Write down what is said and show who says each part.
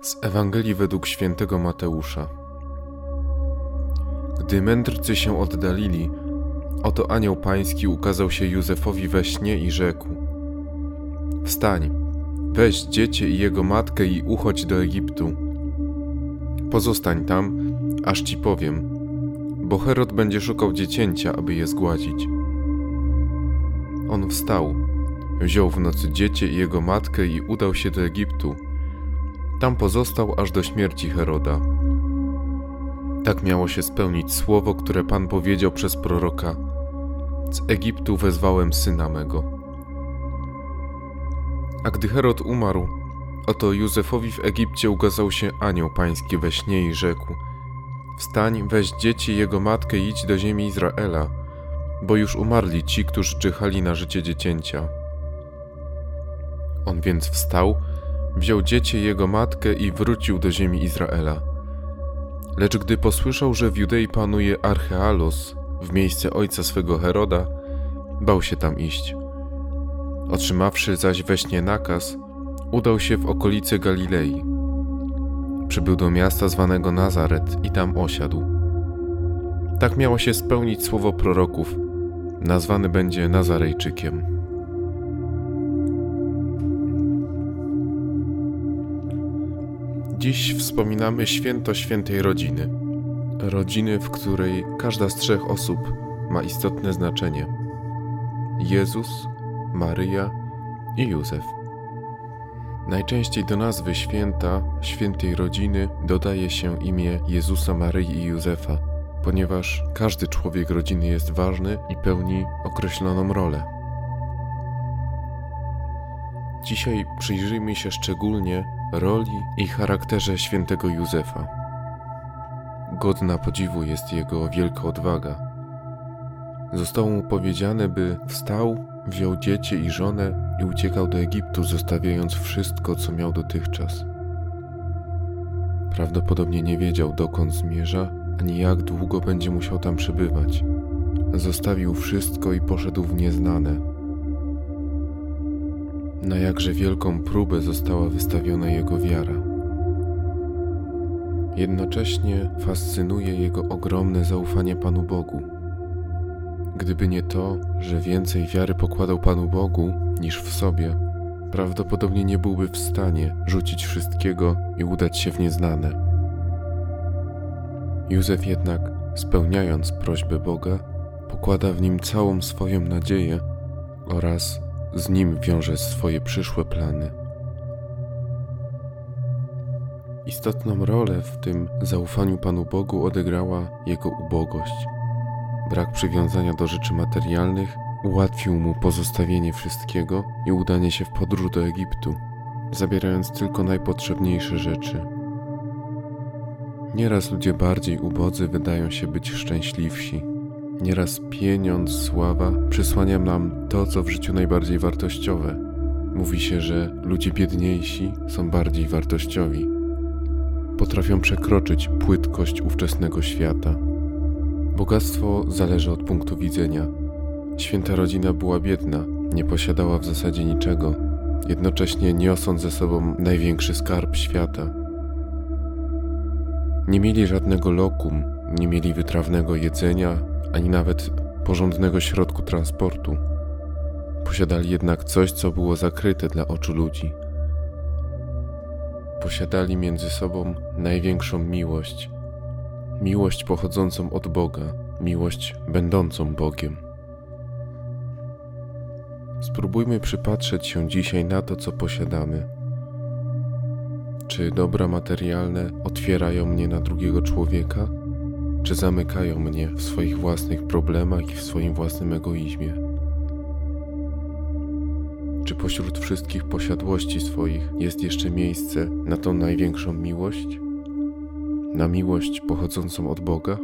Speaker 1: Z Ewangelii według świętego Mateusza. Gdy mędrcy się oddalili, oto anioł pański ukazał się Józefowi we śnie i rzekł: Wstań, weź dziecię i jego matkę i uchodź do Egiptu. Pozostań tam, aż ci powiem, bo Herod będzie szukał dziecięcia, aby je zgładzić. On wstał, wziął w nocy dziecię i jego matkę i udał się do Egiptu tam pozostał aż do śmierci Heroda. Tak miało się spełnić słowo, które Pan powiedział przez proroka: Z Egiptu wezwałem syna mego. A gdy Herod umarł, oto Józefowi w Egipcie ukazał się anioł pański we śnie i rzekł: Wstań, weź dzieci jego matkę i idź do ziemi Izraela, bo już umarli ci, którzy czyhali na życie dziecięcia. On więc wstał wziął dziecię jego matkę i wrócił do ziemi Izraela. Lecz gdy posłyszał, że w Judei panuje Archealos w miejsce ojca swego Heroda, bał się tam iść. Otrzymawszy zaś we śnie nakaz, udał się w okolice Galilei. Przybył do miasta zwanego Nazaret i tam osiadł. Tak miało się spełnić słowo proroków, nazwany będzie Nazarejczykiem. Dziś wspominamy święto świętej rodziny. Rodziny, w której każda z trzech osób ma istotne znaczenie: Jezus, Maryja i Józef. Najczęściej do nazwy święta, świętej rodziny dodaje się imię Jezusa, Maryi i Józefa, ponieważ każdy człowiek rodziny jest ważny i pełni określoną rolę. Dzisiaj przyjrzyjmy się szczególnie roli i charakterze świętego Józefa. Godna podziwu jest jego wielka odwaga. Zostało mu powiedziane, by wstał, wziął dziecię i żonę i uciekał do Egiptu, zostawiając wszystko, co miał dotychczas. Prawdopodobnie nie wiedział, dokąd zmierza, ani jak długo będzie musiał tam przebywać. Zostawił wszystko i poszedł w nieznane na jakże wielką próbę została wystawiona jego wiara. Jednocześnie fascynuje jego ogromne zaufanie Panu Bogu. Gdyby nie to, że więcej wiary pokładał Panu Bogu niż w sobie, prawdopodobnie nie byłby w stanie rzucić wszystkiego i udać się w nieznane. Józef jednak, spełniając prośbę Boga, pokłada w nim całą swoją nadzieję oraz z nim wiąże swoje przyszłe plany. Istotną rolę w tym zaufaniu Panu Bogu odegrała jego ubogość. Brak przywiązania do rzeczy materialnych ułatwił mu pozostawienie wszystkiego i udanie się w podróż do Egiptu, zabierając tylko najpotrzebniejsze rzeczy. Nieraz ludzie bardziej ubodzy wydają się być szczęśliwsi Nieraz pieniądz, sława przysłania nam to, co w życiu najbardziej wartościowe. Mówi się, że ludzie biedniejsi są bardziej wartościowi. Potrafią przekroczyć płytkość ówczesnego świata. Bogactwo zależy od punktu widzenia. Święta rodzina była biedna, nie posiadała w zasadzie niczego, jednocześnie niosąc ze sobą największy skarb świata. Nie mieli żadnego lokum, nie mieli wytrawnego jedzenia, ani nawet porządnego środku transportu. Posiadali jednak coś, co było zakryte dla oczu ludzi. Posiadali między sobą największą miłość, miłość pochodzącą od Boga, miłość będącą Bogiem. Spróbujmy przypatrzeć się dzisiaj na to, co posiadamy. Czy dobra materialne otwierają mnie na drugiego człowieka? Czy zamykają mnie w swoich własnych problemach i w swoim własnym egoizmie? Czy pośród wszystkich posiadłości swoich jest jeszcze miejsce na tą największą miłość? Na miłość pochodzącą od Boga?